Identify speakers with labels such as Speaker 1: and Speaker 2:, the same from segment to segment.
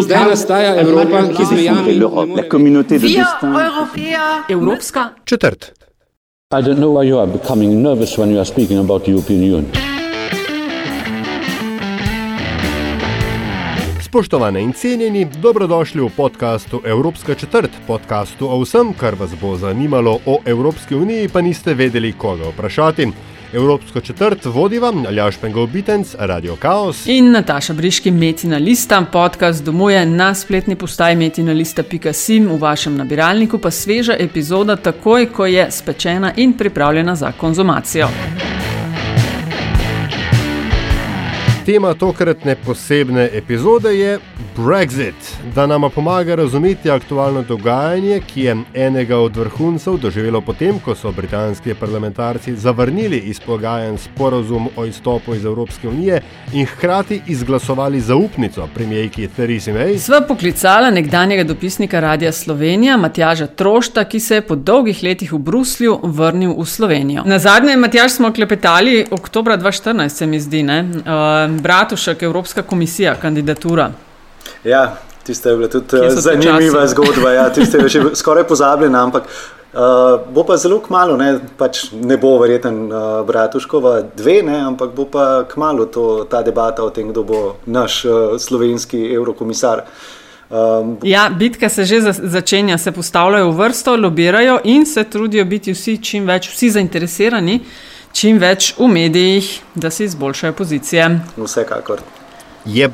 Speaker 1: Zdaj nastaja Evropa, ki zmejami
Speaker 2: la communauté de destin.
Speaker 3: Evropska
Speaker 1: četrt.
Speaker 4: I don't know why you are becoming nervous when you are speaking about the European Union.
Speaker 1: Spoštovane in cenjeni, dobrodošli v podkastu Evropska četrt, podkastu o vsem, kar vas bo zanimalo o Evropski uniji, pa niste vedeli, koga vprašati. Evropsko četrt vodi vam Aljaš Pengov Bitenc, Radio Chaos.
Speaker 3: in Nataša Briški, Metina Lista. Podcast domuje na spletni postaji metinalista.sim, v vašem nabiralniku pa sveža epizoda takoj, ko je spečena in pripravljena za konzumacijo.
Speaker 1: Tema tokratne posebne epizode je Brexit, da nama pomaga razumeti aktualno dogajanje, ki je enega od vrhuncev doživelo potem, ko so britanski parlamentarci zavrnili izpogajan sporozum o izstopu iz Evropske unije in hkrati izglasovali zaupnico premijejki Theresa May.
Speaker 3: Sva poklicala nekdanjega dopisnika Radia Slovenija, Matjaža Trošta, ki se je po dolgih letih v Bruslju vrnil v Slovenijo. Na zadnje, Matjaž, smo klepetali oktober 2014, se mi zdi, ne? Uh, Bratušek, Evropska komisija, kandidatura.
Speaker 5: Ja, tiste je bila tudi eh, zanimiva
Speaker 3: časi?
Speaker 5: zgodba. Ja, tiste je že skoraj pozabljena, ampak uh, bo pa zelo kmalo, ne, pač ne bo verjeten uh, Bratuškova dve, ne, ampak bo pa kmalo to, ta debata o tem, kdo bo naš uh, slovenski evrokomisar. Um,
Speaker 3: Ja, bitka se že za, začenja, se postavljajo v vrsto, lobirajo in se trudijo biti vsi čim več, vsi zainteresirani, čim več v medijih, da si izboljšajo pozicije.
Speaker 5: vsekakor.
Speaker 1: Je,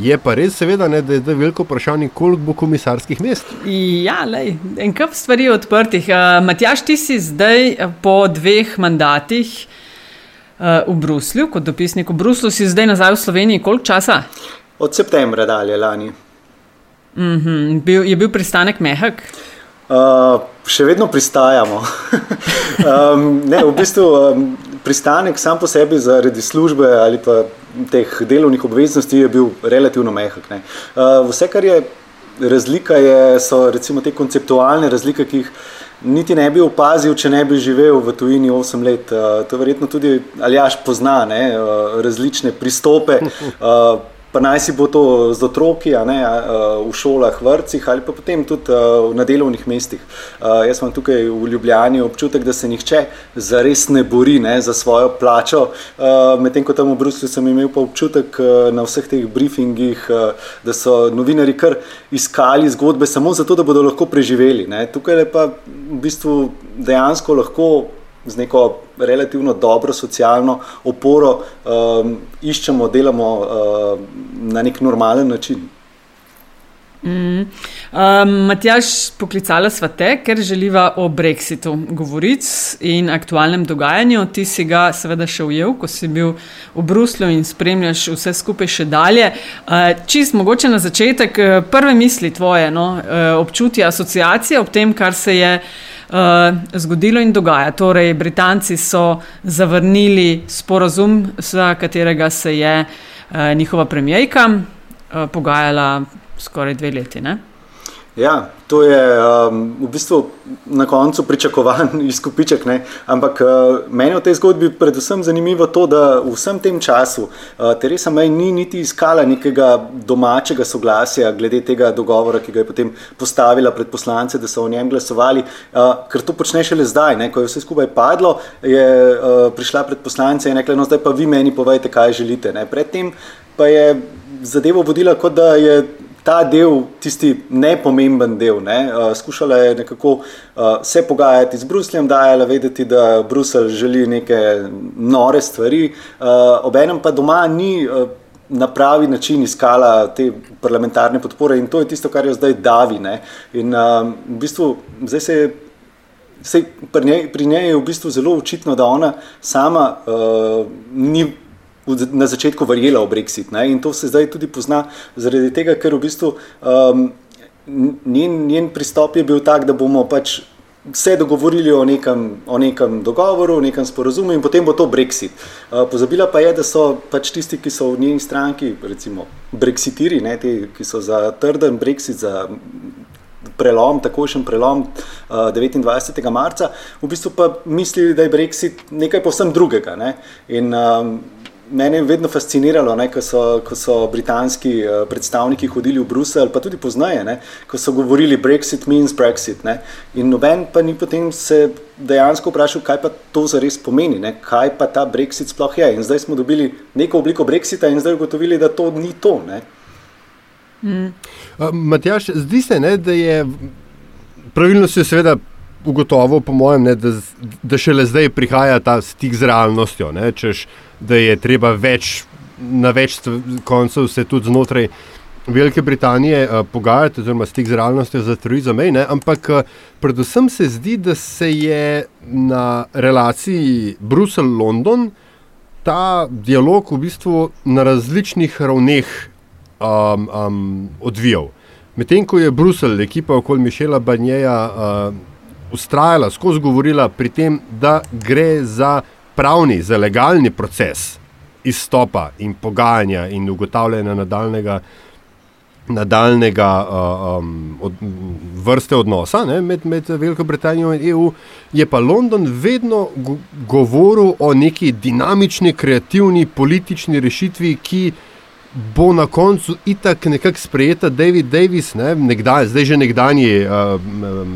Speaker 1: je pa res, seveda, ne, da je veliko vprašanje, koliko bo komisarskih mest.
Speaker 3: Ja, lej, en kup stvari je odprtih. Uh, Matjaš, ti si zdaj eh, po dveh mandatih uh, v Bruslju, kot dopisnik v Bruslu, si zdaj nazaj v Sloveniji. Koliko časa?
Speaker 5: Od septembra dalje lani.
Speaker 3: Mhm, bil, je bil pristanek mehak?
Speaker 5: Uh, še vedno pristajamo. um, ne, v bistvu um, pristanek sam po sebi zaradi službe ali pa teh delovnih obveznosti je bil relativno mehak. ne. Uh, vse, kar je razlika, je, so recimo te konceptualne razlike, ki jih niti ne bi opazil, če ne bi živel v tujini 8 let. Uh, to verjetno tudi Aljaš pozna, ne, uh, različne pristope. Uh, Pa naj si bo to z otroki, a ne, a, v šolah, vrtcih ali pa potem tudi a, na delovnih mestih. A, Jaz imam tukaj v Ljubljani občutek, da se nihče zares ne bori ne, za svojo plačo, medtem ko tam v Bruslju sem imel pa občutek a, na vseh teh briefingih, a, da so novinari kar iskali zgodbe samo zato, da bodo lahko preživeli. Ne. Tukaj je pa v bistvu dejansko lahko z neko relativno dobro socialno oporo um, iščemo, delamo um, na nek normalen način.
Speaker 3: Um, Matjaš, poklicala sva te, ker želiva o Brexitu govoriti in aktualnem dogajanju. Ti si ga seveda še ujel, ko si bil v Bruslju in spremljaš vse skupaj še dalje. Uh, čist mogoče na začetek, eh, prve misli tvoje, no, uh, občutja, asociacije ob tem, kar se je. Uh, zgodilo in dogaja. Torej, Britanci so zavrnili sporazum, za katerega se je uh, njihova premijejka uh, pogajala skoraj dve leti. Ne?
Speaker 5: Ja, to je um, v bistvu na koncu pričakovan izkupiček. Ne? Ampak uh, meni v tej zgodbi predvsem zanimivo to, da v vsem tem času uh, Teresa May ni niti iskala nekega domačega soglasja glede tega dogovora, ki ga je potem postavila pred poslance, da so o njem glasovali, uh, ker to počne šele zdaj, ne? ko je vse skupaj padlo, je uh, prišla pred poslance in rekla, no zdaj pa vi meni povejte, kaj želite. Ne? Predtem pa je zadevo vodila kot da je ta del, tisti nepomemben del. Ne? Uh, skušala je nekako uh, se pogajati z Brusljem, dajala vedeti, da Bruselj želi neke nore stvari, uh, obenem pa doma ni. Uh, Na pravi način iskala te parlamentarne podpore, in to je tisto, kar jo zdaj davi. Ne? In um, v bistvu zdaj se je Sej, pri, njej, pri njej je v bistvu zelo očitno, da ona sama uh, ni na začetku verjela v Brexit. Ne? In to se zdaj tudi pozna, zaradi tega, ker v bistvu um, njen, njen pristop je bil tak, da bomo pač se dogovorili o nekem, o nekem dogovoru, o nekem sporazumu in potem bo to Brexit. Uh, pozabila pa je, da so pač tisti, ki so v njeni stranki, recimo Brexitiri, ne, ti, ki so za trden Brexit, za prelom, takošen prelom uh, 29. marca, v bistvu pa mislili, da je Brexit nekaj povsem drugega. Ne? In um, mene je vedno fasciniralo, ne, ko, so, ko so britanski uh, predstavniki hodili v Bruselj, pa tudi poznaje, ne, ko so govorili Brexit means Brexit. Ne, in noben pa ni potem se dejansko vprašal, kaj pa to zares pomeni, ne, kaj pa ta Brexit sploh je. In zdaj smo dobili neko obliko Brexita in zdaj ugotovili, da to ni to. Ne.
Speaker 1: Mm. Uh, Matjaš, zdi se, ne, da je pravilno se seveda ugotovil, po mojem, ne, da, da šele zdaj prihaja ta stik z realnostjo, ne, češ, da je treba več, na več koncev se tudi znotraj Velike Britanije uh, pogajati, oziroma stik z realnostjo za turizem. Ampak uh, predvsem se zdi, da se je na relaciji Bruselj-London ta dialog v bistvu na različnih ravneh um, um, odvijal. Medtem ko je Bruselj, ekipa okoli Mišela Banjeja, uh, ustrajala, skozi govorila pri tem, da gre za pravni, za legalni proces izstopa in pogajanja in ugotavljanja nadaljnega. Nadaljnega uh, um, od, vrste odnosa ne, med, med Veliko Britanijo in EU, je pa London vedno go govoril o neki dinamični, kreativni politični rešitvi, ki bo na koncu itak nekako sprejeta. David Davis, ne, nekdaj, zdaj že nekdanji uh,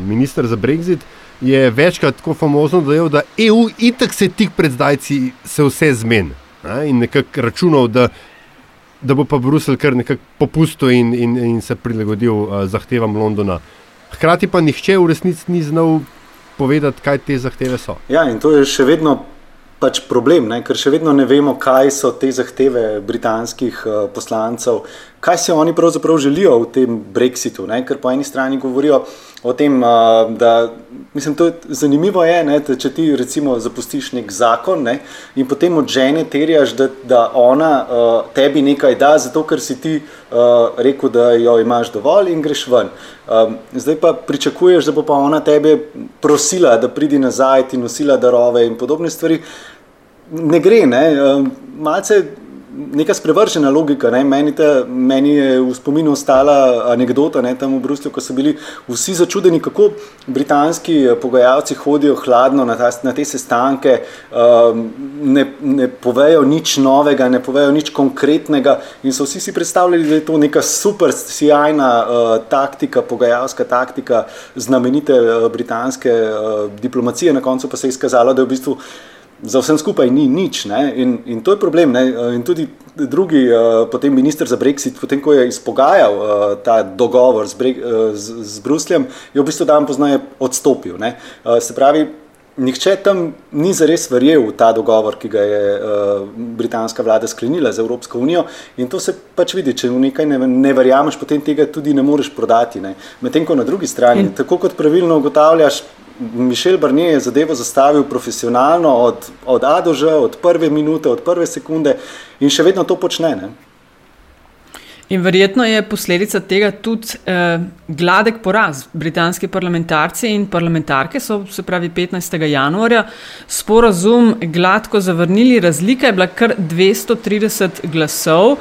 Speaker 1: minister za Brexit, je večkrat tako famozno dejal, da EU itak se tik pred zdajci se vse zmeni in nekako računal, da, da bo pa Bruselj kar nekako popustil in, in, in se prilagodil uh, zahtevam Londona. Hkrati pa nihče v resnici ni znal povedati, kaj te zahteve so.
Speaker 5: Ja, in to je še vedno pač problem, ne? ker še vedno ne vemo, kaj so te zahteve britanskih uh, poslancev, kaj si oni pravzaprav želijo v tem Brexitu. Ne? Ker po eni strani govorijo o tem, da mislim, to je zanimivo, je, ne, da če ti recimo zapustiš nek zakon ne, in potem od žene terjaš, da, da ona uh, tebi nekaj da, zato ker si ti uh, rekel, da jo imaš dovolj in greš ven. Um, zdaj pa pričakuješ, da bo pa ona tebe prosila, da pridi nazaj, ti nosila darove in podobne stvari ne gre. Ne? Malce neka sprevržena logika. Ne? Meni, te, meni je v spominu ostala anekdota ne? tam v Bruslju, ko so bili vsi začudeni, kako britanski eh, pogajalci hodijo hladno na, ta, na te sestanke, um, ne, ne povejo nič novega, ne povejo nič konkretnega in so vsi si predstavljali, da je to neka super, sjajna uh, taktika, pogajalska taktika znamenite uh, britanske uh, diplomacije, na koncu pa se je izkazalo, da je v bistvu za vsem skupaj ni nič. In, in to je problem. Ne? In tudi drugi, uh, potem minister za Brexit, potem ko je izpogajal uh, ta dogovor z, uh, z, z Brusljem, je v bistvu dan poznaje odstopil. Uh, se pravi, nihče tam ni zares verjel v ta dogovor, ki ga je uh, britanska vlada sklenila z Evropsko unijo. In to se pač vidi, če v nekaj ne, ne verjameš, potem tega tudi ne moreš prodati. Medtem ko na drugi strani, in... tako kot pravilno ugotavljaš, Mišel Barnier je zadevo zastavil profesionalno, od, od A do Ž, od prve minute, od prve sekunde in še vedno to počne. Ne?
Speaker 3: In verjetno je posledica tega tudi eh, gladek poraz. Britanski parlamentarci in parlamentarke so, se pravi, 15. januarja sporazum gladko zavrnili. Razlika je bila kar 230 glasov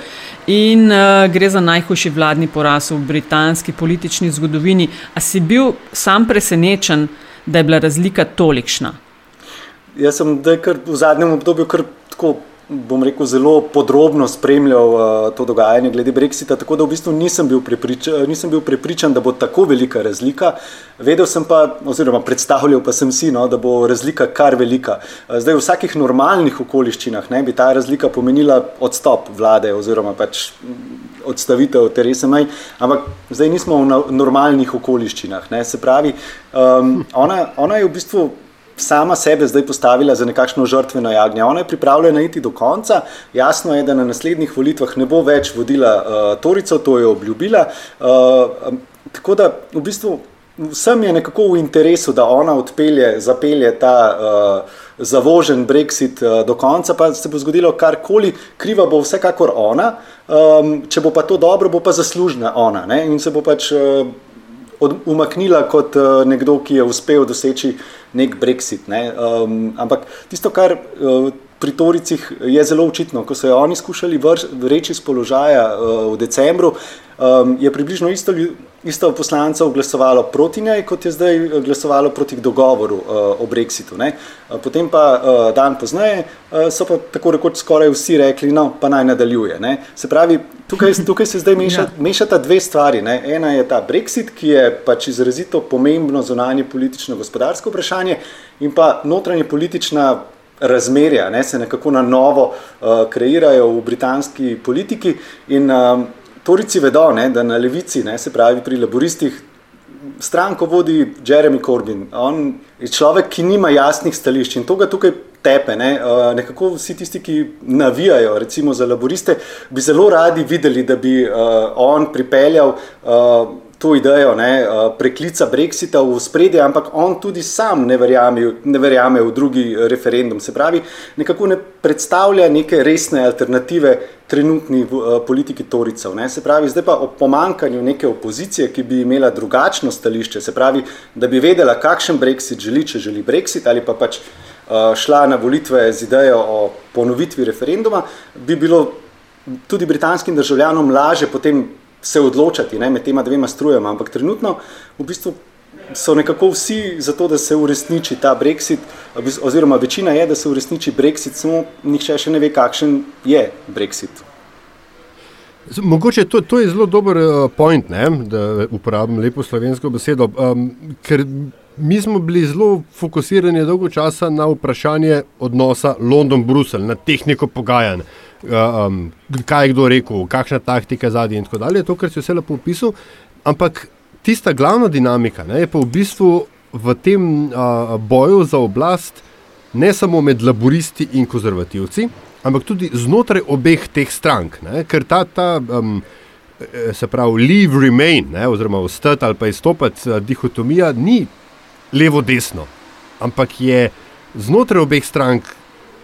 Speaker 3: in eh, gre za najhujši vladni poraz v britanski politični zgodovini. A si bil sam presenečen? Da je bila razlika tolikšna?
Speaker 5: Jaz sem v zadnjem obdobju kar tako. Bom rekel, zelo podrobno spremljal uh, to dogajanje glede Brexita, tako da v bistvu nisem bil, prepričan, nisem bil prepričan, da bo tako velika razlika. Vedel sem pa, oziroma predstavljal pa sem si, no, da bo razlika kar velika. Uh, zdaj, v vsakih normalnih okoliščinah ne, bi ta razlika pomenila odstop vlade oziroma pač odstavitev Teresa May, ampak zdaj nismo v normalnih okoliščinah. Ne. Se pravi, um, ona, ona je v bistvu sama sebe zdaj postavila za nekakšno žrtveno jagnje. Ona je pripravljena iti do konca. Jasno je, da na naslednjih volitvah ne bo več vodila uh, Torico, to je obljubila. Uh, tako da v bistvu vsem je nekako v interesu, da ona odpelje, zapelje ta. Uh, zavožen Brexit uh, do konca, pa se bo zgodilo karkoli, kriva bo vsekakor ona, um, če bo pa to dobro, bo pa zaslužna ona ne? in se bo pač uh, umaknila kot uh, nekdo, ki je uspel doseči nek Brexit. Ne? Um, ampak tisto, kar uh, pri Toricih je zelo očitno. Ko so jo oni skušali vreči iz položaja uh, v decembru, um, je približno isto, isto poslancev glasovalo proti njej, kot je zdaj glasovalo proti dogovoru uh, o Brexitu. Ne? Potem pa uh, dan pozneje uh, so pa tako rekoč skoraj vsi rekli, no, pa naj nadaljuje. Ne? Se pravi, tukaj, tukaj se zdaj meša, ja. mešata dve stvari. Ne? Ena je ta Brexit, ki je pač izrazito pomembno zunanje politično gospodarsko vprašanje in pa notranje politična razmerja, ne, se nekako na novo uh, kreirajo v britanski politiki. In um, torici vedo, ne, da na levici, ne, se pravi pri laboristih, stranko vodi Jeremy Corbyn. On je človek, ki nima jasnih stališč in to ga tukaj tepe. Ne. Uh, nekako vsi tisti, ki navijajo recimo, za laboriste, bi zelo radi videli, da bi uh, on pripeljal. Uh, to idejo ne, eh, preklica Brexita v spredje, ampak on tudi sam ne verjame, ne verjame v drugi referendum. Se pravi, nekako ne predstavlja neke resne alternative trenutni uh, politiki Toricev. Ne. Se pravi, zdaj pa o pomankanju neke opozicije, ki bi imela drugačno stališče, se pravi, da bi vedela, kakšen Brexit želi, če želi Brexit ali pa pač uh, šla na volitve z idejo o ponovitvi referenduma, bi bilo tudi britanskim državljanom laže potem se odločati ne, med tema dvema strujama, ampak trenutno v bistvu so nekako vsi za to, da se uresniči ta Brexit, oziroma večina je, da se uresniči Brexit, samo nihče še ne ve, kakšen je Brexit.
Speaker 1: Mogoče to, to je zelo dober uh, point, ne, da uporabim lepo slovensko besedo, um, ker mi smo bili zelo fokusirani dolgo časa na vprašanje odnosa London-Bruselj, na tehniko pogajanj um, kaj je kdo rekel, kakšna taktika zadnji in tako dalje, to, kar si vse lepo opisal. Ampak tista glavna dinamika ne, je pa v bistvu v tem uh, boju za oblast ne samo med laboristi in konzervativci, ampak tudi znotraj obeh teh strank. Ne, ker ta, ta um, se pravi, leave, remain, ne, oziroma ostati ali pa izstopati, uh, dihotomija ni levo-desno, ampak je znotraj obeh strank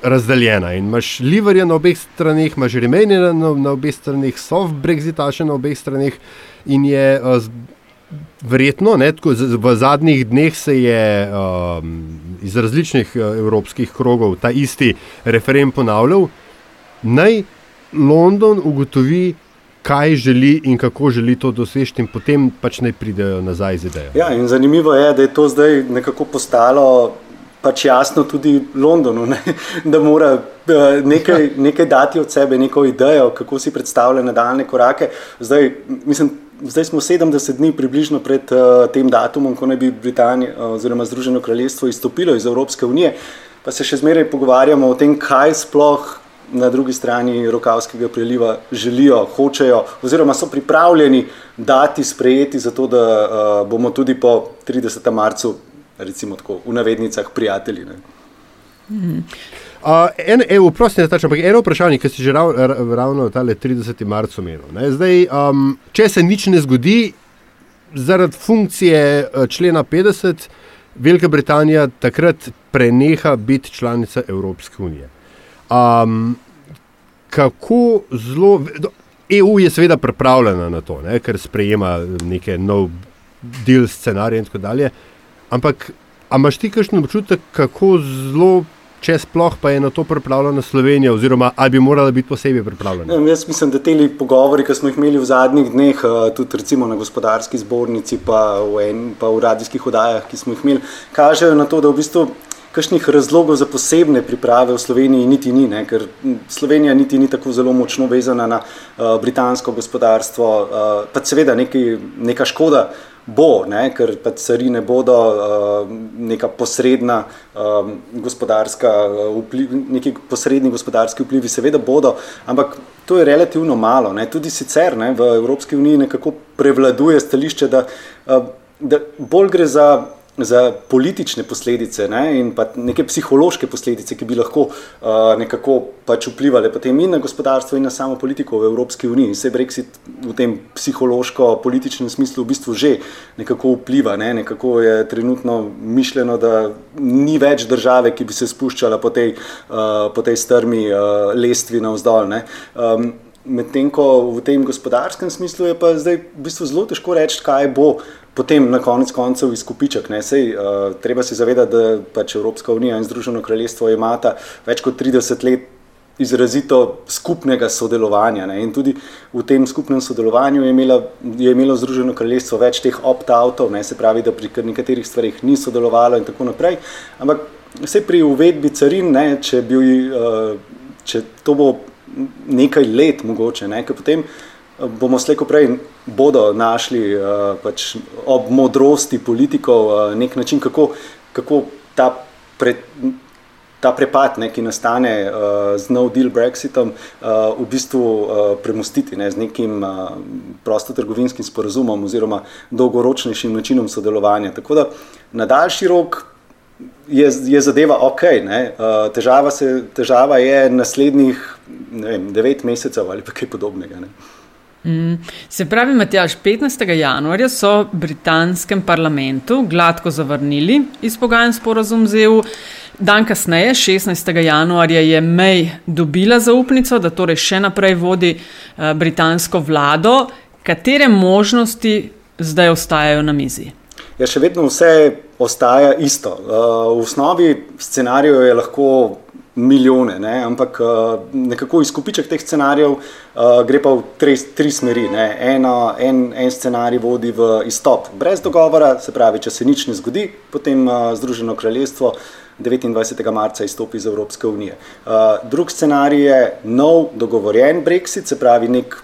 Speaker 1: razdeljena. In imaš Liverja na obeh straneh, imaš Remainera na, na obeh straneh, soft Brexitaše na obeh straneh. In je uh, verjetno, ne, tako, z, v zadnjih dneh se je um, iz različnih uh, evropskih krogov ta isti referendum ponavljal. Naj London ugotovi, kaj želi in kako želi to doseči, in potem pač naj pridejo nazaj z idejo.
Speaker 5: Ja, in zanimivo je, da je to zdaj nekako postalo pač jasno tudi Londonu, ne? da mora eh, nekaj, nekaj dati od sebe, neko idejo, kako si predstavlja nadaljne korake. Zdaj, mislim, zdaj smo 70 dni približno pred uh, tem datumom, ko naj bi Britanija uh, oziroma Združeno kraljestvo izstopilo iz Evropske unije, pa se še zmeraj pogovarjamo o tem, kaj sploh. Na drugi strani Rokavskega priliva želijo, hočejo, oziroma so pripravljeni dati, sprejeti, zato da uh, bomo tudi po 30. marcu recimo tako, v navednicah, prijatelji.
Speaker 1: Hmm. Uh, en, evo, prosim, tač, eno vprašanje, ki si že rav, ravno ta 30. marca omenil. Zdaj, um, če se nič ne zgodi, zaradi funkcije uh, člena 50, Velika Britanija takrat preneha biti članica Evropske unije. Um, kako zelo. EU je seveda pripravljena na to, ne, ker sprejema neke nov del scenarije in tako dalje. Ampak, imaš ti kakšen občutek, kako zelo, če sploh pa je na to pripravljena Slovenija, oziroma ali bi morala biti posebej pripravljena?
Speaker 5: Ja, jaz mislim, da te pogovori, ki smo jih imeli v zadnjih dneh, eh, tudi recimo na gospodarski zbornici, pa v, en, pa v radijskih oddajah, ki smo jih imeli, kažejo na to, da v bistvu. Kakšnih razlogov za posebne priprave v Sloveniji niti ni, ne? ker Slovenija niti ni tako zelo močno vezana na uh, britansko gospodarstvo, uh, pa seveda neki, neka škoda uh, bo, ne, ker pa carine bodo uh, neka posredna um, gospodarska uh, vpliv, neki posredni gospodarski vplivi, seveda bodo, ampak to je relativno malo. Ne. Tudi sicer ne, v Evropski uniji nekako prevladuje stališče, da, uh, da bolj gre za za politične posledice ne, in pa neke psihološke posledice, ki bi lahko uh, nekako pač vplivali potem in na gospodarstvo in na samo politiko v Evropski uniji. Vse Brexit v tem psihološko-političnem smislu v bistvu že nekako vpliva. Ne. Nekako je trenutno mišljeno, da ni več države, ki bi se spuščala po tej, uh, po tej strmi uh, lestvi navzdol. Um, medtem ko v tem gospodarskem smislu je pa zdaj v bistvu zelo težko reči, kaj bo potem na konec koncev izkupiček. Sej, uh, treba se zavedati, da pač Evropska unija in Združeno kraljestvo imata več kot 30 let izrazito skupnega sodelovanja. Ne? In tudi v tem skupnem sodelovanju je, imela, je imelo Združeno kraljestvo več teh opt-outov, se pravi, da pri nekaterih stvarih ni sodelovalo in tako naprej. Ampak vse pri uvedbi carin, ne, če, bi, uh, če to bo nekaj let mogoče, ne, potem eh, bomo slejko prej bodo našli uh, pač ob modrosti politikov uh, nek način, kako, kako ta pred ta prepad, ne, ki nastane uh, z no-deal Brexitom, uh, v bistvu uh, premustiti ne, z nekim uh, prostotrgovinskim sporazumom oziroma dolgoročnejšim načinom sodelovanja. Tako da na daljši rok je, je zadeva ok. Uh, težava, se, težava je naslednjih vem, devet mesecev ali kaj podobnega. Ne.
Speaker 3: Mm. Se pravi, Matjaš, 15. januarja so v britanskem parlamentu gladko zavrnili izpogajen sporozum z EU. Dan kasneje, 16. januarja, je May dobila zaupnico, da torej še naprej vodi uh, britansko vlado. Katere možnosti zdaj ostajajo na mizi?
Speaker 5: Ja, še vedno vse ostaja isto. Uh, v osnovi scenarijo je lahko milijone, ne? ampak uh, nekako izkupiček teh scenarijev uh, gre pa v tri, tri smeri. Eno, en, en scenarij vodi v izstop brez dogovora, se pravi, če se nič ne zgodi, potem uh, Združeno kraljestvo. 29. marca izstopi iz Evropske unije. Uh, drug scenarij je nov dogovorjen Brexit, se pravi nek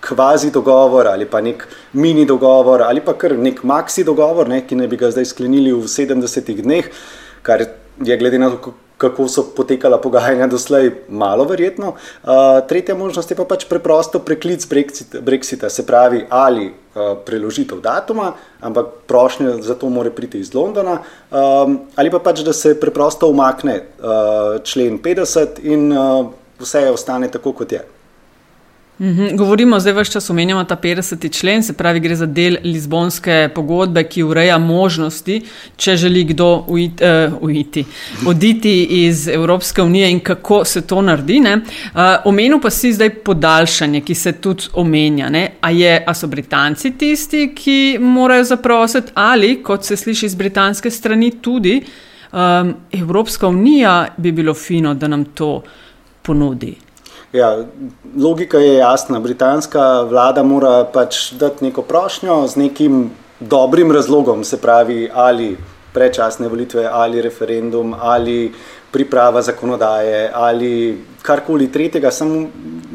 Speaker 5: kvazi dogovor ali pa nek mini dogovor ali pa kar nek maxi dogovor, ne, ki naj bi ga zdaj sklenili v 70 dneh, kar je glede na to, kako so potekala pogajanja doslej, malo verjetno. Uh, tretja možnost je pa pač preprosto preklic Brexita, se pravi ali uh, preložitev datuma, ampak prošnja za to mora priti iz Londona, um, ali pa pač, da se preprosto umakne uh, člen 50 in uh, vse ostane tako, kot je.
Speaker 3: Mhm, govorimo zdaj več čas omenjamo ta 50. člen, se pravi, gre za del Lizbonske pogodbe, ki ureja možnosti, če želi kdo uiti, uh, uiti, oditi iz Evropske unije in kako se to naredi. Uh, omenil pa si zdaj podaljšanje, ki se tudi omenja. A, je, a so Britanci tisti, ki morajo zaprositi, ali kot se sliši iz britanske strani, tudi um, Evropska unija bi bilo fino, da nam to ponudi.
Speaker 5: Ja, logika je jasna. Britanska vlada mora pač dati neko prošnjo z nekim dobrim razlogom, se pravi, ali predčasne volitve, ali referendum, ali priprava zakonodaje, ali karkoli tretjega. Samo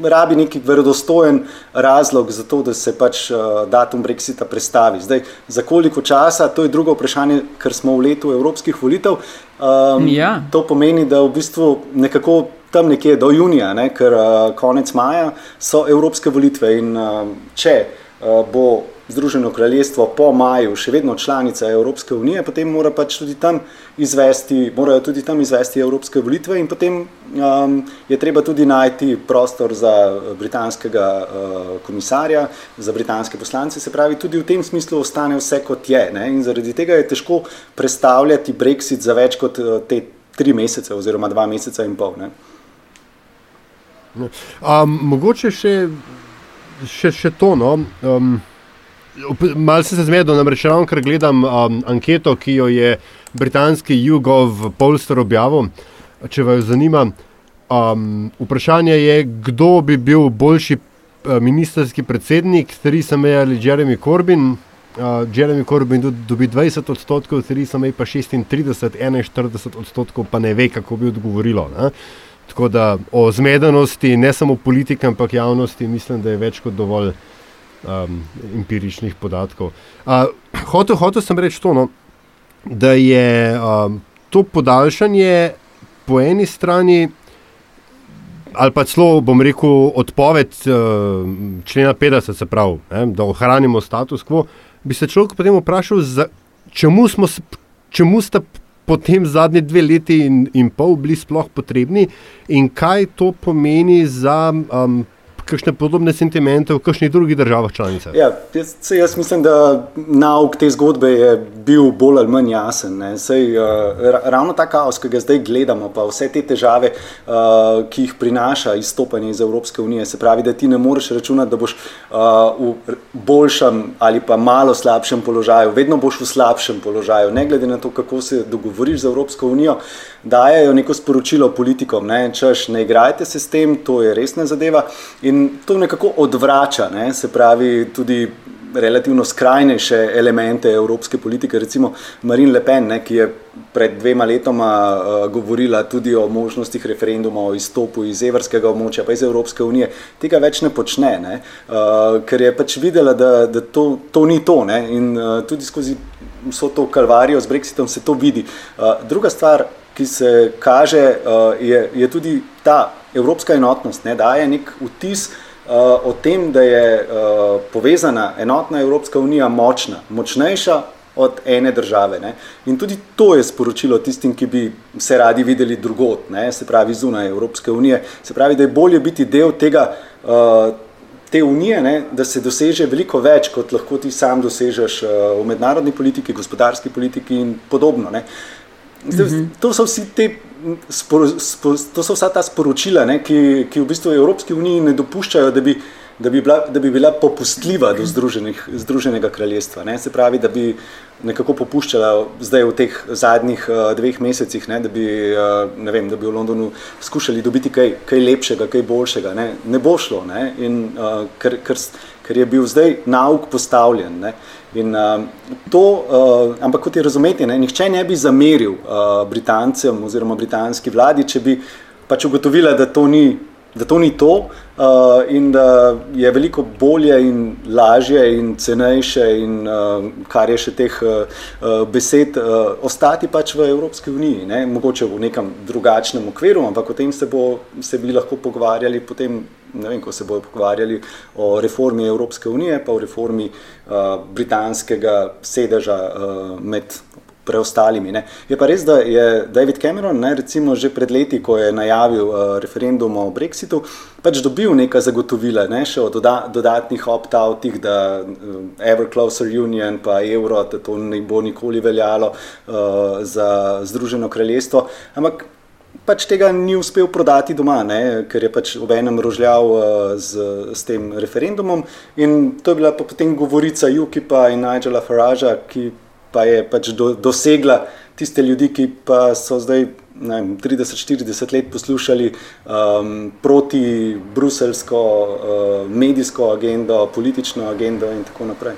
Speaker 5: rabi neki verodostojen razlog za to, da se pač uh, datum Brexita prestavi. Zdaj, za koliko časa, to je drugo vprašanje, ker smo v letu evropskih volitev. Um, ja. To pomeni, da v bistvu nekako tam nekje do junija, ne, ker uh, konec maja so evropske volitve in uh, če uh, bo Združeno kraljestvo po maju še vedno članica Evropske unije, potem mora pač tudi tam izvesti, morajo tudi tam izvesti evropske volitve in potem um, je treba tudi najti prostor za britanskega uh, komisarja, za britanske poslance, se pravi, tudi v tem smislu ostane vse kot je. Ne? In zaradi tega je težko predstavljati Brexit za več kot uh, te tri mesece oziroma dva meseca in pol. Ne?
Speaker 1: Um, mogoče še, še, še to. No? Um, Malce se zmedel, namreč ravno ker gledam um, anketo, ki jo je britanski Jugov Polster objavil. Če vas zanima, um, vprašanje je, kdo bi bil boljši uh, ministerski predsednik, Theresa May ali Jeremy Corbyn. Uh, Jeremy Corbyn dobi 20 odstotkov, Theresa May pa 36, 41 odstotkov, pa ne ve, kako bi odgovorilo. Ne? Tako da o zmedenosti, ne samo politike, ampak javnosti, mislim, da je več kot dovolj um, empiričnih podatkov. Uh, hotel, hotel sem reči to, no, da je um, to podaljšanje po eni strani, ali pa celo, bom rekel, odpoved uh, člena 50, se pravi, ne, da ohranimo status quo, bi se človek potem vprašal, za, čemu, smo, čemu sta potem zadnji dve leti in, in pol bili sploh potrebni in kaj to pomeni za um, kakšne podobne sentimente v kakšnih drugih državah članicah?
Speaker 5: Ja, jaz, jaz mislim, da nauk te zgodbe je bil bolj ali manj jasen. Sej, uh, ravno ta kaos, ki ga zdaj gledamo, pa vse te težave, uh, ki jih prinaša izstopanje iz Evropske unije, se pravi, da ti ne moreš računati, da boš uh, v boljšem ali pa malo slabšem položaju, vedno boš v slabšem položaju, ne glede na to, kako se dogovoriš z Evropsko unijo, dajo neko sporočilo politikom, ne, češ, ne igrajte se s tem, to je resna zadeva. In to nekako odvrača, ne, se pravi, tudi relativno skrajnejše elemente evropske politike, recimo Marine Le Pen, ne, ki je pred dvema letoma uh, govorila tudi o možnostih referenduma o izstopu iz evrskega območja, pa iz Evropske unije, tega več ne počne, ne, uh, ker je pač videla, da, da to, to ni to. Ne, in uh, tudi skozi vso to kalvarijo z Brexitom se to vidi. Uh, druga stvar, ki se kaže, uh, je, je tudi ta evropska enotnost ne, daje nek vtis uh, o tem, da je uh, povezana enotna Evropska unija močna, močnejša od ene države. Ne. In tudi to je sporočilo tistim, ki bi se radi videli drugot, ne, se pravi zunaj Evropske unije. Se pravi, da je bolje biti del tega. Uh, Te unije, ne, da se doseže veliko več, kot lahko ti sam dosežeš uh, v mednarodni politiki, gospodarski politiki in podobno. Zdaj, -hmm. To so vsi te spor, spor, to so vsa ta sporočila, ne, ki, ki v bistvu Evropski uniji ne dopuščajo, da bi, da bi, bila, da bi bila popustljiva do Združenega kraljestva. Ne. Se pravi, da bi nekako popuščala zdaj v teh zadnjih uh, dveh mesecih, ne, da, bi, uh, ne vem, da bi v Londonu skušali dobiti kaj, kaj lepšega, kaj boljšega. Ne, ne bo šlo, ne, in, uh, ker, ker, ker je bil zdaj nauk postavljen. Ne. In, uh, to, uh, ampak kot je razumeti, ne, nihče ne bi zameril uh, Britancem oziroma britanski vladi, če bi pač ugotovila, da to ni, da to, ni to uh, in da je veliko bolje in lažje in cenejše in uh, kar je še teh uh, besed, uh, ostati pač v Evropski uniji. Ne, mogoče v nekem drugačnem okviru, ampak o tem se, bo, se bi lahko pogovarjali potem ne vem, ko se bodo pogovarjali o reformi Evropske unije, pa o reformi uh, britanskega sedeža uh, med preostalimi. Ne. Je pa res, da je David Cameron, ne, recimo že pred leti, ko je najavil uh, referendum o Brexitu, pač dobil neka zagotovila, ne, še o doda dodatnih opt-outih, da uh, Ever Closer Union pa evro, da to ne bo nikoli veljalo uh, za Združeno kraljestvo. Ampak pač tega ni uspel prodati doma, ne, ker je pač ob enem rožljal uh, z, s tem referendumom. In to je bila pa potem govorica UKIP-a in Nigela Faragea, ki pa je pač do, dosegla tiste ljudi, ki pa so zdaj 30-40 let poslušali um, proti bruselsko uh, medijsko agendo, politično agendo in tako naprej.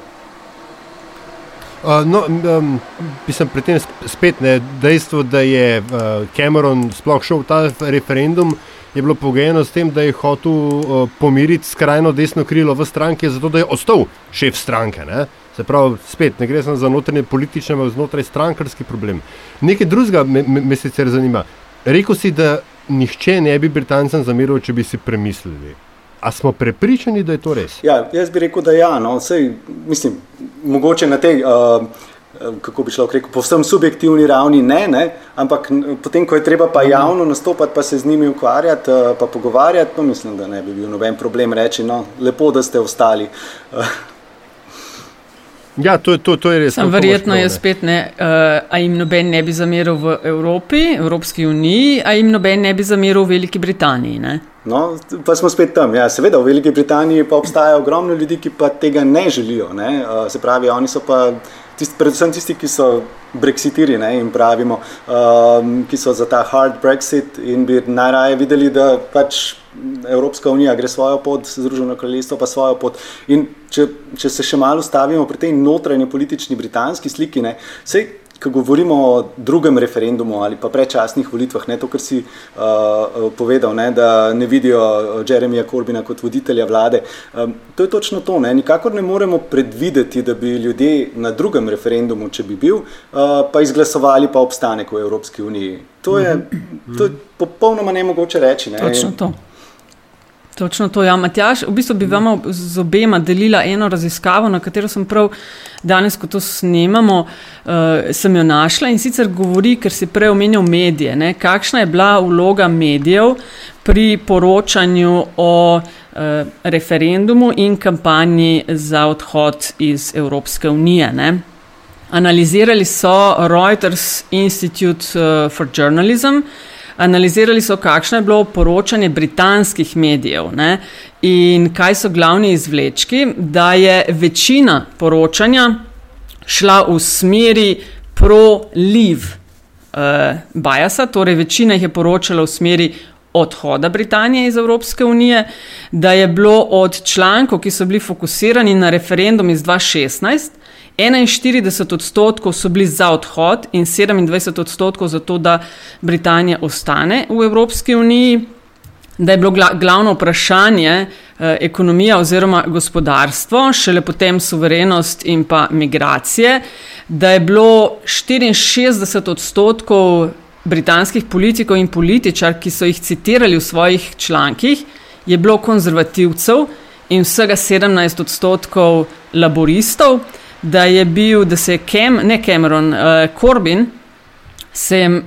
Speaker 1: Uh, no, um, mislim, pri tem spet ne dejstvo, da je uh, Cameron sploh šel v ta referendum, je bilo pogojeno s tem, da je hotel uh, pomiriti skrajno desno krilo v stranki, zato da je ostal šef stranke. Ne? Se pravi, spet ne gre samo za notranje politične, ampak znotraj strankarski problem. Nekaj drugega me, me, me sicer zanima. Rekl si, da nihče ne bi Britancem zameril, če bi si premislili. A smo prepričani, da je to res?
Speaker 5: Ja, jaz bi rekel, da ja. No. Sej, mislim, mogoče na tej, uh, kako bi šlo, rekel, povsem subjektivni ravni ne, ne, ampak potem, ko je treba pa javno nastopati, pa se z njimi ukvarjati, uh, pa pogovarjati, no, mislim, da ne bi bil noben problem reči, no, lepo, da ste ostali. Uh.
Speaker 1: Ja, to, to, to je res.
Speaker 3: Sam verjetno je spet ne, uh, a jim noben ne bi zameril v Evropi, Evropski uniji, a jim noben ne bi zameril v Veliki Britaniji. Ne?
Speaker 5: No, pa smo spet tam. Ja, seveda, v Veliki Britaniji pa obstaja ogromno ljudi, ki pa tega ne želijo. Ne? Uh, se pravi, oni so pa tist, predvsem tisti, ki so brexitiri ne? in pravimo, um, ki so za ta hard brexit in bi najraje videli, da pač. Evropska unija gre svojo pot, Združeno kraljestvo pa svojo pot. In če, če se še malo stavimo pri tej notranji politični britanski sliki, ne, sej, ko govorimo o drugem referendumu ali pa predčasnih volitvah, ne, to, kar si uh, povedal, ne, da ne vidijo Jeremija Corbina kot voditelja vlade, um, to je točno to. Ne. Nikakor ne moremo predvideti, da bi ljudje na drugem referendumu, če bi bil, uh, pa izglasovali pa obstanek v Evropski uniji. To je, to je popolnoma nemogoče reči. Ne.
Speaker 3: Točno to. Točno to, ja, Matjaš. V bistvu bi vam z obema delila eno raziskavo, na katero sem prav danes, ko to snemamo, uh, sem jo našla in sicer govori, ker si prej omenil medije. Ne, kakšna je bila vloga medijev pri poročanju o uh, referendumu in kampanji za odhod iz Evropske unije. Ne. Analizirali so Reuters Institute uh, for Journalism. Analizirali so, kakšno je bilo poročanje britanskih medijev ne? in kaj so glavni izvlečki, da je večina poročanja šla v smeri pro-live uh, biasa, torej večina jih je poročala v smeri odhoda Britanije iz Evropske unije, da je bilo od člankov, ki so bili fokusirani na referendum iz 2016, 41 odstotkov so bili za odhod in 27 odstotkov za to, da Britanija ostane v Evropski uniji. Da je bilo glavno vprašanje eh, ekonomija oziroma gospodarstvo, šele potem suverenost in pa migracije, da je bilo 64 odstotkov britanskih politikov in političar, ki so jih citirali v svojih člankih, je bilo konzervativcev in vsega 17 odstotkov laboristov da je bil, da se je Cam, ne Cameron, uh, Corbyn, se je,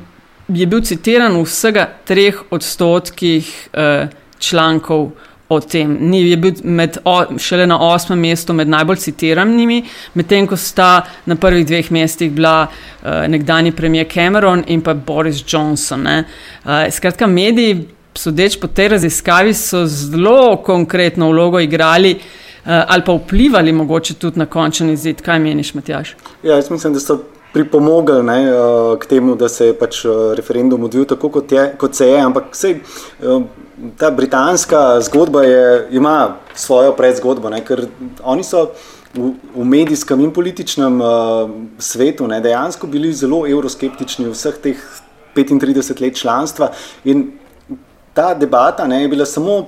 Speaker 3: je bil citiran v vsega treh odstotkih uh, člankov o tem. Ni, je bil med, o, šele na osmem mestu med najbolj citiranimi, medtem ko sta na prvih dveh mestih bila uh, nekdani premijer Cameron in pa Boris Johnson. Uh, skratka, mediji, sodeč po tej raziskavi, so zelo konkretno vlogo igrali. Eh, ali pa vplivali mogoče tudi na končni izid. Kaj meniš, Matjaš?
Speaker 5: Ja, jaz mislim, da so pripomogli ne, eh, k temu, da se je pač eh, referendum odvil tako, kot, je, kot se je. Ampak sej, ta britanska zgodba je, ima svojo predzgodbo, ne, ker oni so. V, v medijskem in političnem uh, svetu ne, dejansko bili zelo euroskeptični vseh teh 35 let članstva, in ta debata ne, je bila samo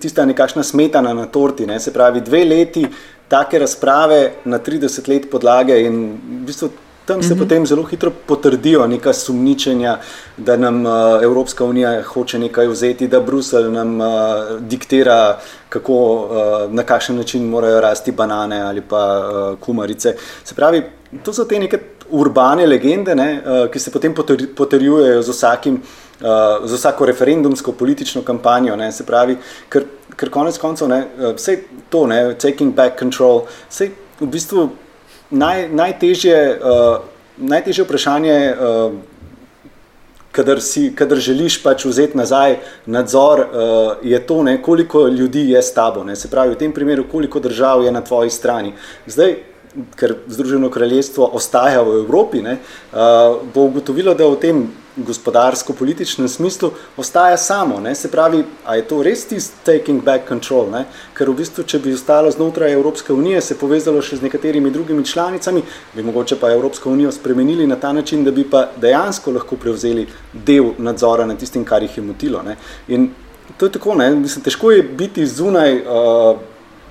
Speaker 5: tista nekašna smetana na torti. Ne? Se pravi, dve leti take razprave na 30 let podlage in v bistvu tam se mm -hmm. potem zelo hitro potrdijo neka sumničenja, da nam uh, Evropska unija hoče nekaj vzeti, da Bruselj nam uh, diktira, kako, uh, na kakšen način morajo rasti banane ali pa uh, kumarice. Se pravi, to so te neke urbane legende, ne, uh, ki se potem potrjujejo z vsakim uh, za vsako referendumsko politično kampanjo. Ne, se pravi, ker, ker konec koncev ne, uh, vse to, ne, taking back control, vse v bistvu naj, najtežje, uh, najtežje vprašanje. Uh, Kadar, si, kadar želiš pač vzeti nazaj nadzor, uh, je to, ne, koliko ljudi je s tabo. Ne. Se pravi, v tem primeru, koliko držav je na tvoji strani. Zdaj, ker Združeno kraljestvo ostaja v Evropi, ne, uh, bo ugotovilo, da v tem gospodarsko-političnem smislu ostaja samo. Ne? Se pravi, a je to res tisti taking back control? Ne? Ker v bistvu, če bi ostalo znotraj Evropske unije, se povezalo še z nekaterimi drugimi članicami, bi mogoče pa Evropsko unijo spremenili na ta način, da bi pa dejansko lahko prevzeli del nadzora nad tistim, kar jih je motilo. Ne? In to je tako, ne? Mislim, težko je biti zunaj uh,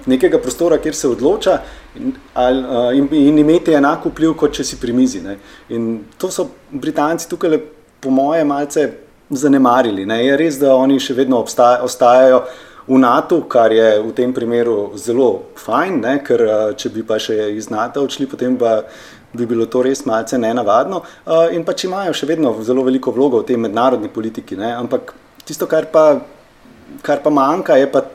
Speaker 5: nekega prostora, kjer se odloča. In, ali, in, in imeti enako vpliv, kot če si pri mizi. Ne. In to so Britanci tukaj po moje, malce zanemarili. Ne? Je res, da oni še vedno obstaja, ostajajo v NATO, kar je v tem primeru zelo fajn, ne? ker če bi pa še iz NATO odšli, potem pa bi bilo to res malce nenavadno. In pač imajo še vedno zelo veliko vlogo v tej mednarodni politiki. Ne? Ampak tisto, kar pa, kar pa manjka, je pa.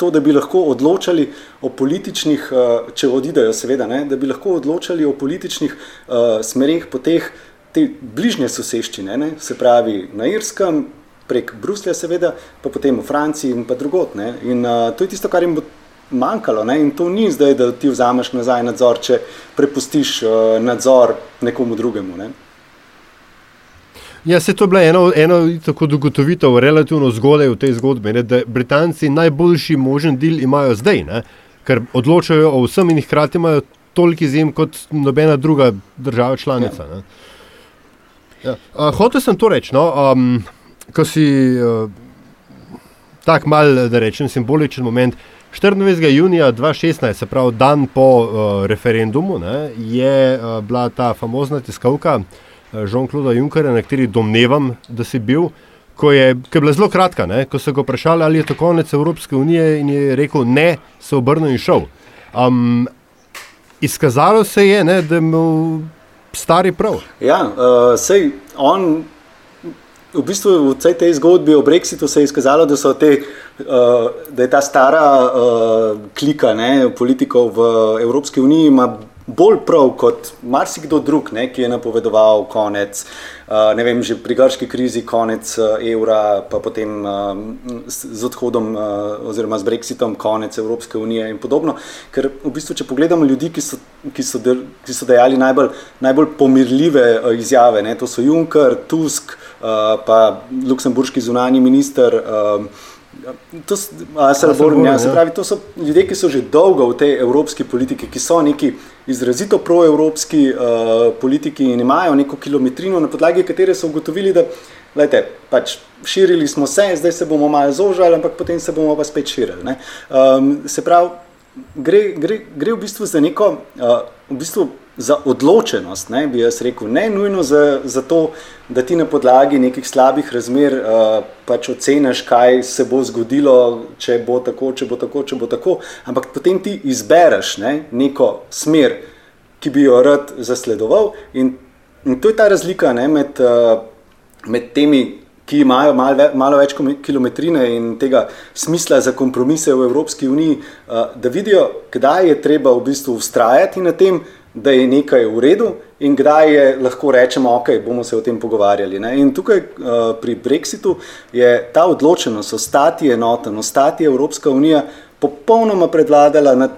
Speaker 5: To, da bi lahko odločali o političnih, eh, če odidejo, seveda, ne, da bi lahko odločali o političnih uh, smerih, poteh, uh, te bližnje soseščine, ne, se pravi na Irskem, prek Bruslja, seveda, pa potem v Franciji in pa drugot. Ne. In uh, to je tisto, kar jim bo manjkalo. Ne. In to ni zdaj, da ti vzameš nazaj nadzor, če prepustiš uh, nadzor nekomu drugemu. Ne.
Speaker 1: Ja, se to je bila ena, ena tako dogotovitev, relativno zgodaj v tej zgodbi, ne, da Britanci najboljši možen del imajo zdaj, ne, ker odločajo o vsem in hkrati imajo toliko izjem kot nobena druga država članica. Ja. Ja. Uh, hotel sem to reči, no, um, ko si uh, tako mal, da rečem, simboličen moment. 24. junija 2016, se pravi dan po uh, referendumu, ne, je uh, bila ta famozna tiskalka uh, Jean-Claude Junckera, na kateri domnevam, da si bil, ko je, ko je bila zelo kratka, ne? ko so ga vprašali, ali je to konec Evropske unije, in je rekel ne, se obrnil in šel. Um, izkazalo se je, ne, da je imel stari prav.
Speaker 5: Ja, uh, sej on. V bistvu v tej zgodbi o Brexitu se je izkazalo, da, te, uh, da je ta stara uh, klika ne, politikov v Evropski uniji bolj prav kot marsikdo drug, ne, ki je napovedoval konec, uh, ne vem, že pri grški krizi, konec uh, evra, pa potem uh, z odhodom uh, oziroma z Brexitom, konec Evropske unije in podobno. Ker v bistvu, če pogledamo ljudi, ki so, ki so, de, ki so dejali najbolj, najbolj pomirljive uh, izjave, ne, to so Juncker, Tusk, uh, pa luksemburški zunani minister. Uh, To, a, se Born, ja, se pravi, to so ljudje, ki so že dolgo v tej evropski politiki, ki so neki izrazito proevropski uh, politiki in imajo neko kilometrino, na podlagi katere so ugotovili, da lejte, pač, širili smo se, zdaj se bomo malo zožali, ampak potem se bomo pa spet širili. Um, se pravi, gre, gre, gre v bistvu za neko. Uh, v bistvu, za odločenost, ne, bi jaz rekel, ne nujno za, za to, da ti na podlagi nekih slabih razmer uh, pač oceniš, kaj se bo zgodilo, če bo tako, če bo tako, če bo tako, ampak potem ti izbereš ne, neko smer, ki bi jo rad zasledoval. In, in to je ta razlika ne, med, uh, med temi. Ki imajo malo, ve, malo več kilometrine in tega smisla za kompromise v Evropski uniji, uh, da vidijo, kdaj je treba v bistvu ustrajati na tem, uh, da je nekaj v redu in kdaj je lahko rečemo, ok, bomo se o tem pogovarjali. Ne? In tukaj uh, pri Brexitu je ta odločenost ostati enoten, ostati Evropska unija popolnoma predvladala nad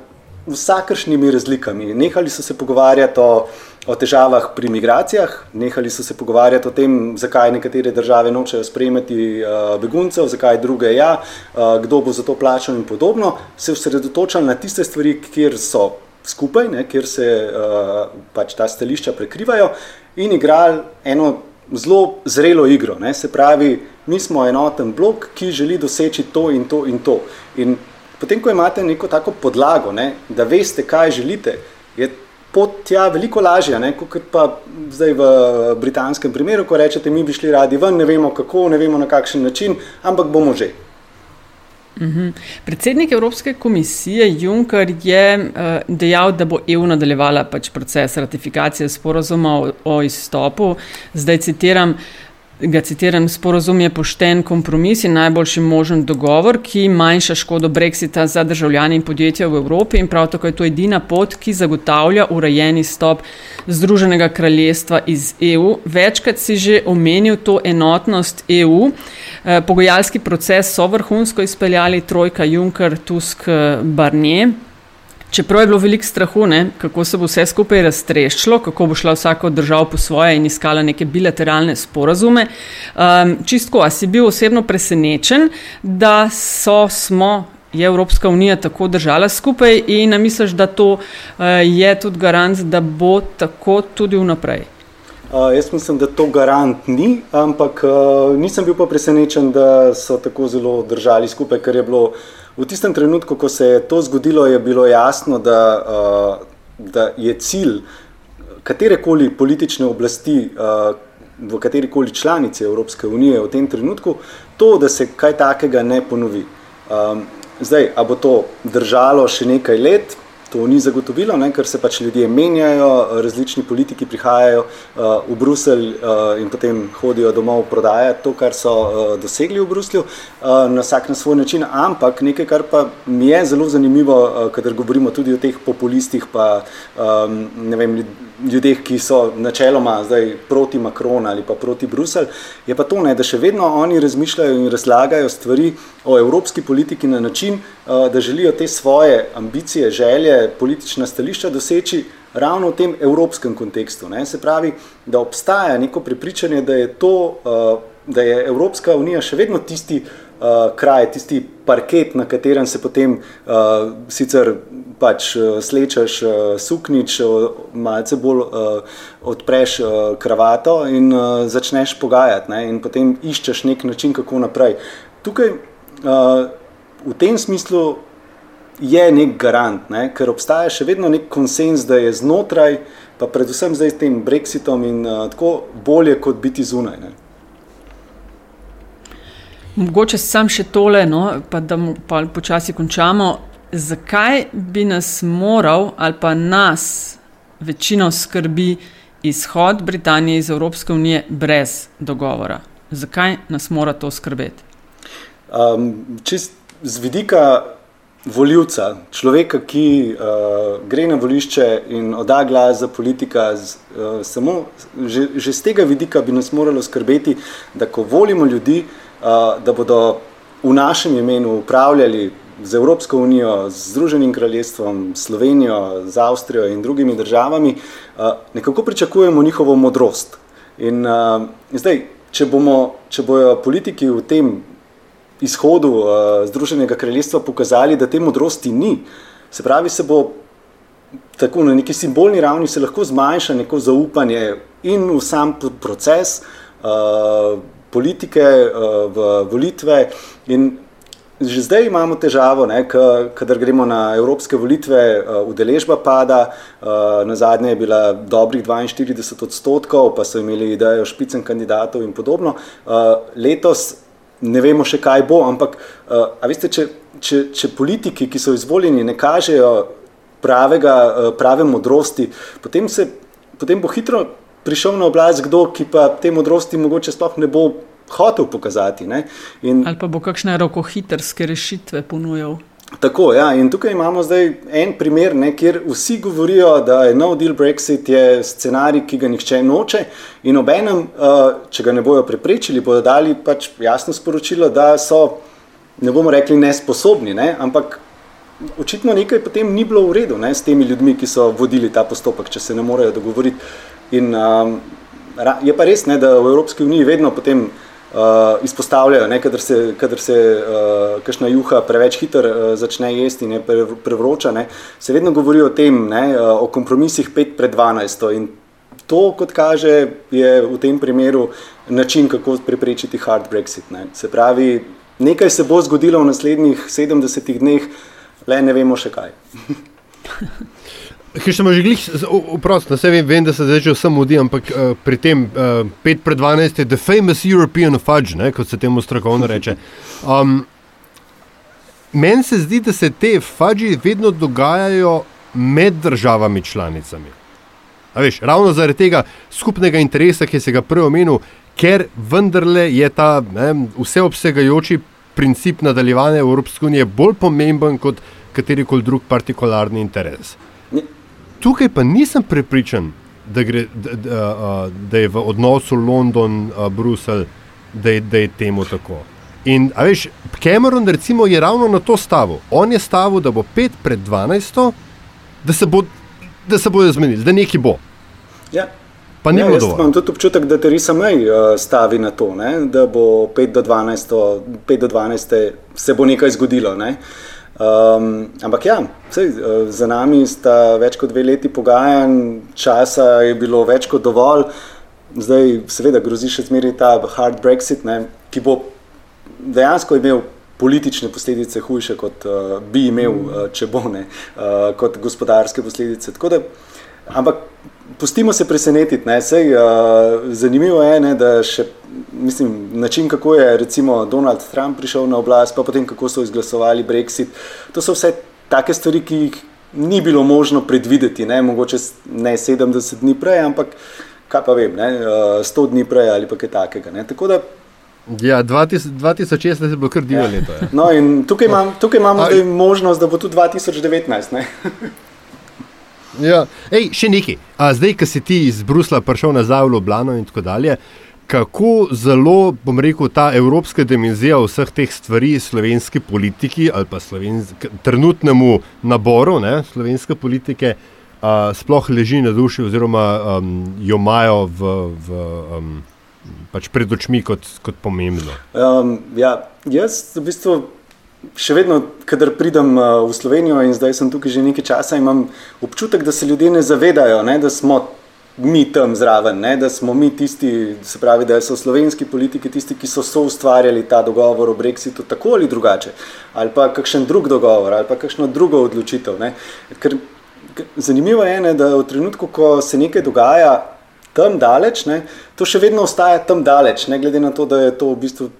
Speaker 5: vsakršnimi razlikami. Nehali so se pogovarjati o, o težavah pri migracijah, nehali so se pogovarjati o tem, zakaj nekatere države nočejo sprejemati uh, beguncev, zakaj druge ja, uh, kdo bo za to plačal in podobno, se osredotočali na tiste stvari, kjer so skupaj, ne, kjer se uh, pač ta stališča prekrivajo, in igrali eno zelo zrelo igro. Ne, se pravi, mi smo enoten blok, ki želi doseči to in to in to. In potem, ko imate neko tako podlago, ne, da veste, kaj želite, je pot tja veliko lažja, ne, kot pa zdaj v britanskem primeru, ko rečete, mi bi šli radi ven, ne vemo kako, ne vemo na kakšen način, ampak bomo že.
Speaker 3: Mhm. Predsednik Evropske komisije Juncker je uh, dejal, da bo EU nadaljevala pač proces ratifikacije sporozuma o, o izstopu. Zdaj citiram. Ga citiram, sporozum je pošten kompromis in najboljši možen dogovor, ki manjša škodo Brexita za državljane in podjetja v Evropi in prav tako je to edina pot, ki zagotavlja urejeni stop Združenega kraljestva iz EU. Večkrat si že omenil to enotnost EU. Eh, pogojalski proces so vrhunsko izpeljali trojka Juncker, Tusk, Barnier. Čeprav je bilo veliko strahu, ne, kako se bo vse skupaj raztreščilo, kako bo šla vsaka od držav po svoje in iskala neke bilateralne sporazume. Um, čistko, a si bil osebno presenečen, da so, smo, je Evropska unija tako držala skupaj in misliš, da to uh, je tudi garant, da bo tako tudi vnaprej?
Speaker 5: Uh, jaz mislim, da to garant ni, ampak uh, nisem bil pa presenečen, da so tako zelo držali skupaj, ker je bilo. V tistem trenutku, ko se je to zgodilo, je bilo jasno, da, uh, da je cilj katerekoli politične oblasti uh, v katerikoli članici Evropske unije v tem trenutku to, da se kaj takega ne ponovi. Um, zdaj, a bo to držalo še nekaj let, to ni zagotovilo, ne, ker se pač ljudje menjajo, različni politiki prihajajo uh, v Bruselj uh, in potem hodijo domov prodajati to, kar so uh, dosegli v Bruslju, uh, na vsak na svoj način. Ampak nekaj, kar pa mi je zelo zanimivo, uh, kadar govorimo tudi o teh populistih, pa um, ne vem, ljudeh, ki so načeloma zdaj proti Makronu ali pa proti Bruselj, je pa to, ne, da še vedno oni razmišljajo in razlagajo stvari o evropski politiki na način, uh, da želijo te svoje ambicije, želje, politična stališča doseči ravno v tem evropskem kontekstu. Ne? Se pravi, da obstaja neko prepričanje, da je, to, uh, da je Evropska unija še vedno tisti uh, kraj, tisti parket, na katerem se potem uh, sicer pač slečeš suknič, malce bolj odpreš kravato in začneš pogajati ne? in potem iščeš nek način, kako naprej. Tukaj v tem smislu je nek garant, ne? ker obstaja še vedno nek konsens, da je znotraj, pa predvsem zdaj s tem Brexitom in uh, tako bolje kot biti zunaj. Ne?
Speaker 3: Mogoče sam še tole, no, pa da pa počasi končamo. Zakaj bi nas moral ali pa nas večino skrbi izhod Britanije iz Evropske unije brez dogovora? Zakaj nas mora to skrbeti?
Speaker 5: Um, čist z vidika voljivca, človeka, ki uh, gre na volišče in odda glas za politika, z, uh, samo že, že z tega vidika bi nas moralo skrbeti, da ko volimo ljudi, uh, da bodo v našem imenu upravljali z Evropsko unijo, z Združenim kraljestvom, Slovenijo, z Avstrijo in drugimi državami, uh, nekako pričakujemo njihovo modrost. In, uh, zdaj, če, bomo, če bojo politiki v tem izhodu uh, Združenega kraljestva pokazali, da te modrosti ni. Se pravi, se bo tako na neki simbolni ravni se lahko zmanjša neko zaupanje in v sam proces uh, politike, uh, v volitve. In že zdaj imamo težavo, kadar gremo na evropske volitve, uh, udeležba pada, uh, na zadnje je bila dobrih 42 odstotkov, pa so imeli idejo špicen kandidatov in podobno. Uh, letos ne vemo še kaj bo, ampak uh, veste, če, če, če politiki, ki so izvoljeni, ne kažejo pravega, uh, prave modrosti, potem, se, potem bo hitro prišel na oblast kdo, ki pa te modrosti mogoče sploh ne bo hotel pokazati.
Speaker 3: In, Ali pa bo kakšne rokohitrske rešitve ponujal.
Speaker 5: Tako, ja, in tukaj imamo zdaj en primer, ne, kjer vsi govorijo, da je no deal Brexit je scenarij, ki ga nihče noče, in obenem, uh, če ga ne bojo preprečili, bodo dali pač jasno sporočilo, da so, ne bomo rekli, nesposobni, ne, ampak očitno nekaj potem ni bilo v redu ne, s temi ljudmi, ki so vodili ta postopek, če se ne morejo dogovoriti. In um, je pa res, ne, da v Evropski uniji vedno potem uh, izpostavljajo, ne, kadar se, kadar se uh, kakšna juha preveč hitro uh, začne jesti in je prevroča, ne, se vedno govori o tem, ne, uh, o kompromisih 5 pred 12. In to, kot kaže, je v tem primeru način, kako preprečiti hard Brexit. Ne. Se pravi, nekaj se bo zgodilo v naslednjih 70 dneh, le ne vemo še kaj.
Speaker 1: Ker smo že glih, oprosti, vse vem, vem, da se zdaj že vsem mudi, ampak uh, pri tem uh, eh, 5 pred 12 je the famous European fudge, ne, kot se temu strokovno reče. Um, Meni se zdi, da se te fudži vedno dogajajo med državami članicami. Veš, ravno zaradi tega skupnega interesa, ki se ga prej omenil, ker vendarle je ta ne, vseobsegajoči princip nadaljevanja Evropske unije bolj pomemben kot katerikoli drug partikularni interes tukaj pa nisem prepričan, da, gre, da, da, da je v odnosu London-Bruselj, da, da je temu tako. In veš, Cameron recimo, je ravno na to stavil. On je stavil, da bo 5 pred 12, da se, bo, da se bodo zmenili, da nekaj bo.
Speaker 5: Ja. Pa ja, jaz dovolj. imam tudi občutek, da Teresa May uh, stavi na to, ne? da bo 5 do 12, 5 do 12 se bo nekaj zgodilo. Ne? Uh, Um, ampak ja, sej, uh, za nami sta več kot dve leti pogajanj, časa je bilo več kot dovolj, zdaj seveda grozi še zmeraj ta hard Brexit, ne, ki bo dejansko imel politične posledice hujše, kot uh, bi imel, uh, če bo ne, uh, kot gospodarske posledice. Da, ampak pustimo se presenetiti. Sej, uh, zanimivo je, ne, da še mislim, način, kako je recimo Donald Trump prišel na oblast, pa potem kako so izglasovali Brexit. To so vse take stvari, ki jih ni bilo možno predvideti, ne? mogoče ne 70 dni prej, ampak kaj pa vem, ne? 100 dni prej ali pa kaj takega. Da,
Speaker 1: ja, 2016 je bilo kar divno ja. leto. Ja.
Speaker 5: No, tukaj, imam, tukaj imamo A, možnost, da bo tudi 2019.
Speaker 1: Ja. Ej, še nekaj. A zdaj, ki si ti iz Brusla prišel nazaj v Ljubljano in tako dalje, kako zelo, bom rekel, ta evropska dimenzija vseh teh stvari slovenski politiki ali pa slovensk, trenutnemu naboru ne, slovenske politike uh, sploh leži na duši oziroma um, jo imajo v, v, um, pač pred očmi kot, kot pomembno.
Speaker 5: Um, ja, jaz v bistvu. Še vedno, kadar pridem v Slovenijo in zdaj sem tukaj že nekaj časa, imam občutek, da se ljudje ne zavedajo, ne, da smo mi tam zraven, ne? da smo mi tisti, se pravi, da so slovenski politiki tisti, ki so soustvarjali ta dogovor o Brexitu tako ali drugače, ali pa kakšen drug dogovor, ali pa kakšno drugo odločitev. Ker, zanimivo je, ne, da v trenutku, ko se nekaj dogaja tam daleč, ne, to še vedno ostaja tam daleč, ne glede na to, da je to v bistvu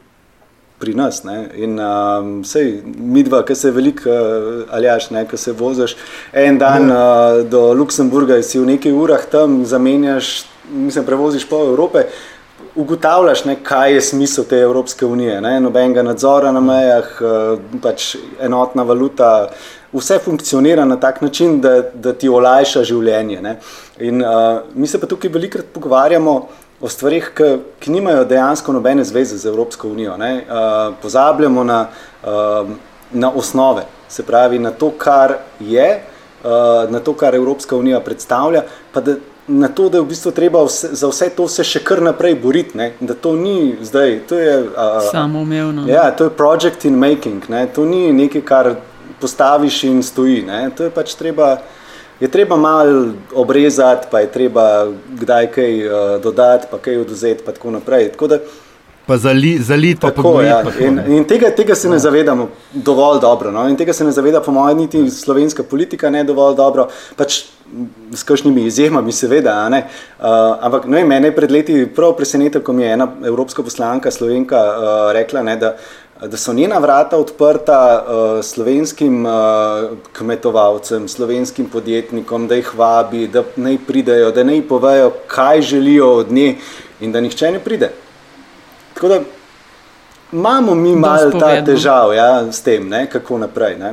Speaker 5: pri nas. Ne? In um, sej, midva, ki se veliko uh, aljaš, ki se voziš en dan uh, do Luksemburga in si v nekaj urah tam zamenjaš, mislim, prevoziš po Evropi. Ugotavljaš, ne, kaj je smisel te Evropske unije. Ne? Nobenega nadzora na mejah, pač enotna valuta, vse funkcionira na tak način, da, da ti olajša življenje. Ne? In uh, mi se pa tukaj velikokrat pogovarjamo o stvarih, ki, ki nimajo dejansko nobene zveze z Evropsko unijo. Uh, pozabljamo na, uh, na osnove, se pravi na to, kar je, uh, na to, kar Evropska unija predstavlja. Na to, da je v bistvu treba vse, za vse to se še kar naprej boriti, ne? da to ni zdaj. To je uh,
Speaker 3: samoumevno.
Speaker 5: Ja, to je project in making, ne? to ni nekaj, kar postaviš in stoji. Ne? To je pač treba je treba malo obrezati, pa je treba kdaj kaj uh, dodati, pa kaj oduzeti, in tako naprej. Tako da,
Speaker 1: pa zaliti, zali pa tudi.
Speaker 5: Ja. In, in tega, tega se ne ja. zavedamo dovolj dobro. No? In tega se ne zaveda, po mojem, niti slovenska politika ne dovolj dobro. Pač, S kakšnimi izjemami, seveda. Uh, ampak ne, mene je pred leti prav presenetilo, ko mi je ena evropska poslanka, slovenka, uh, rekla, ne, da uh, da so njena vrata odprta uh, slovenskim uh, kmetovalcem, slovenskim podjetnikom, da jih vabi, da naj pridejo, da naj povejo, kaj želijo od nje in da nihče ne pride. Tako da imamo mi malo ta težav ja, s tem, ne, kako naprej. Ne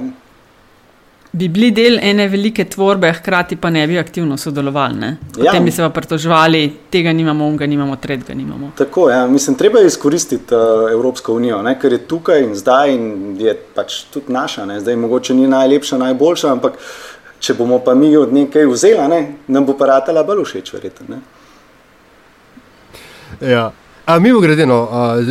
Speaker 3: bi bili del ene velike tvorbe, hkrati pa ne bi aktivno sodelovali. Ne? Potem ja. bi se pa pritoževali, tega nimamo, onega nimamo, tretjega nimamo.
Speaker 5: Tako je, ja. mislim, treba je izkoristiti uh, Evropsko unijo, ne? ker je tukaj in zdaj in je pač tudi naša. Ne? Zdaj mogoče ni najlepša, najboljša, ampak če bomo pa mi od nekaj vzeli, ne? nam bo pa ratela bolj všeč, verjetno.
Speaker 1: Ja. Mi bomo grede, no,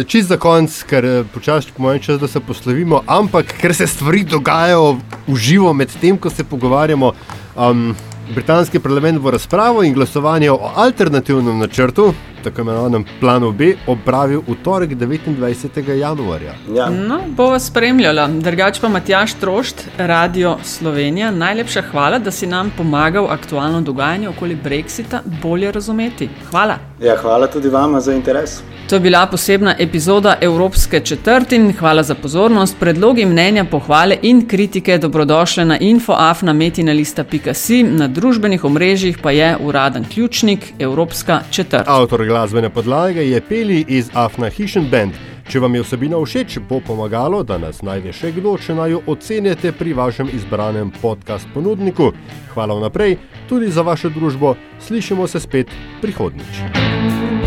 Speaker 1: čist za konc, ker eh, počasi po mojem času, da se poslovimo, ampak ker se stvari dogajajo v živo med tem, ko se pogovarjamo. Um, Britanski parlament bo razpravo in glasovanje o alternativnem načrtu, tako imenovanem planu B, opravil v torek 29. januarja.
Speaker 3: Ja. No, bo vas spremljala, drugač pa Matjaš Trošt, Radio Slovenija. Najlepša hvala, da si nam pomagal aktualno dogajanje okoli Brexita bolje razumeti. Hvala.
Speaker 5: Ja, hvala tudi vama za interes.
Speaker 3: To je bila posebna epizoda Evropske četrtin. Hvala za pozornost. Predlogi, mnenja, pohvale in kritike dobrodošle na infoafnametina.si, na družbenih omrežjih pa je uraden ključnik Evropska četrt.
Speaker 1: Avtor glasbene podlage je Peli iz Afna Hishon Band. Če vam je vsebina všeč, bo pomagalo, da nas najde še kdo, če naj jo ocenite pri vašem izbranem podcast ponudniku. Hvala vnaprej tudi za vašo družbo. Slišimo se spet prihodnjič.